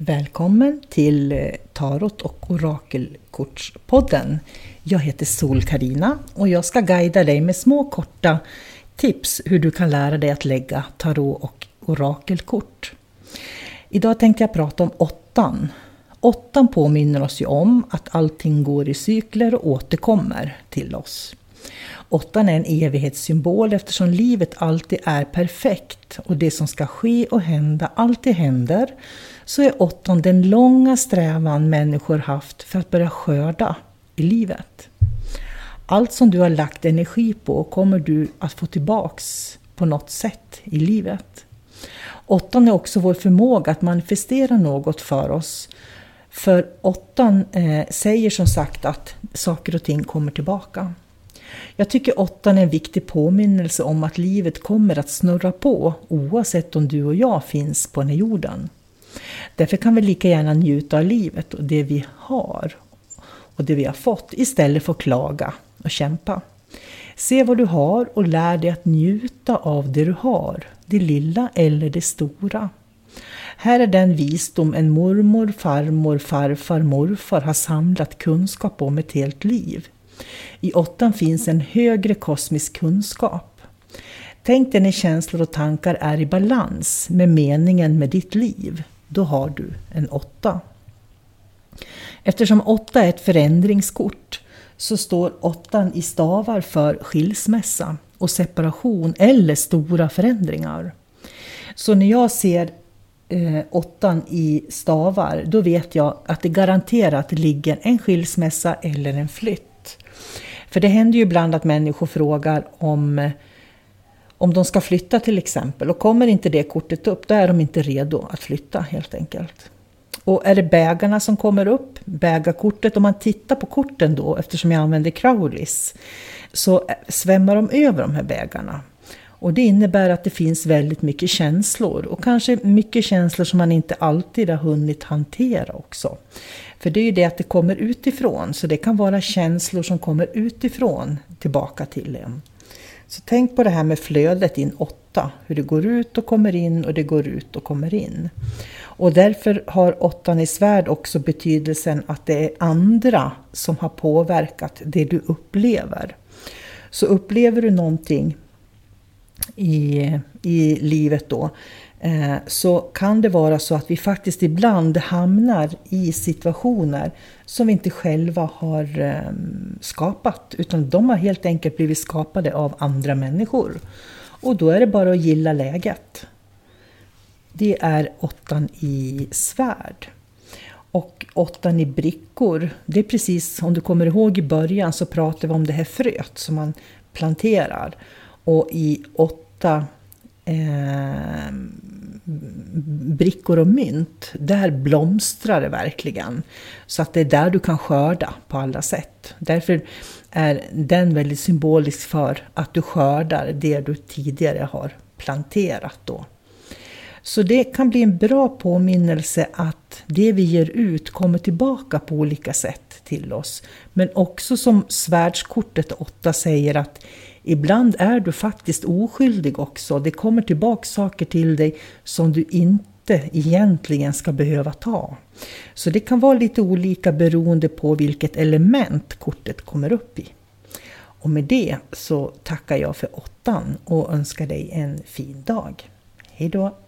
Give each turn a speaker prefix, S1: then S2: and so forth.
S1: Välkommen till eh, Tarot och Orakelkortspodden. Jag heter sol karina och jag ska guida dig med små korta tips hur du kan lära dig att lägga tarot och orakelkort. Idag tänkte jag prata om åttan. Åttan påminner oss ju om att allting går i cykler och återkommer till oss. Åttan är en evighetssymbol eftersom livet alltid är perfekt och det som ska ske och hända alltid händer så är åttan den långa strävan människor haft för att börja skörda i livet. Allt som du har lagt energi på kommer du att få tillbaks på något sätt i livet. Åttan är också vår förmåga att manifestera något för oss. För åttan eh, säger som sagt att saker och ting kommer tillbaka. Jag tycker åttan är en viktig påminnelse om att livet kommer att snurra på oavsett om du och jag finns på den här jorden. Därför kan vi lika gärna njuta av livet och det vi har och det vi har fått istället för att klaga och kämpa. Se vad du har och lär dig att njuta av det du har, det lilla eller det stora. Här är den visdom en mormor, farmor, farfar, morfar har samlat kunskap om ett helt liv. I åttan finns en högre kosmisk kunskap. Tänk dig när känslor och tankar är i balans med meningen med ditt liv. Då har du en åtta. Eftersom åtta är ett förändringskort så står åttan i stavar för skilsmässa och separation eller stora förändringar. Så när jag ser eh, åttan i stavar då vet jag att det garanterat ligger en skilsmässa eller en flytt. För det händer ju ibland att människor frågar om, om de ska flytta till exempel. Och kommer inte det kortet upp, då är de inte redo att flytta helt enkelt. Och är det bägarna som kommer upp, bägarkortet, om man tittar på korten då, eftersom jag använder Crowleys, så svämmar de över de här bägarna. Och det innebär att det finns väldigt mycket känslor och kanske mycket känslor som man inte alltid har hunnit hantera också. För det är ju det att det kommer utifrån, så det kan vara känslor som kommer utifrån tillbaka till en. Så tänk på det här med flödet in åtta, hur det går ut och kommer in och det går ut och kommer in. Och därför har åttan i svärd också betydelsen att det är andra som har påverkat det du upplever. Så upplever du någonting i, i livet då Eh, så kan det vara så att vi faktiskt ibland hamnar i situationer som vi inte själva har eh, skapat, utan de har helt enkelt blivit skapade av andra människor. Och då är det bara att gilla läget. Det är åttan i svärd. Och åttan i brickor, det är precis om du kommer ihåg i början så pratade vi om det här fröet som man planterar. Och i åtta eh, brickor och mynt, där blomstrar det verkligen. Så att det är där du kan skörda på alla sätt. Därför är den väldigt symbolisk för att du skördar det du tidigare har planterat då. Så det kan bli en bra påminnelse att det vi ger ut kommer tillbaka på olika sätt till oss. Men också som svärdskortet 8 säger att Ibland är du faktiskt oskyldig också. Det kommer tillbaka saker till dig som du inte egentligen ska behöva ta. Så det kan vara lite olika beroende på vilket element kortet kommer upp i. Och med det så tackar jag för åttan och önskar dig en fin dag. Hejdå!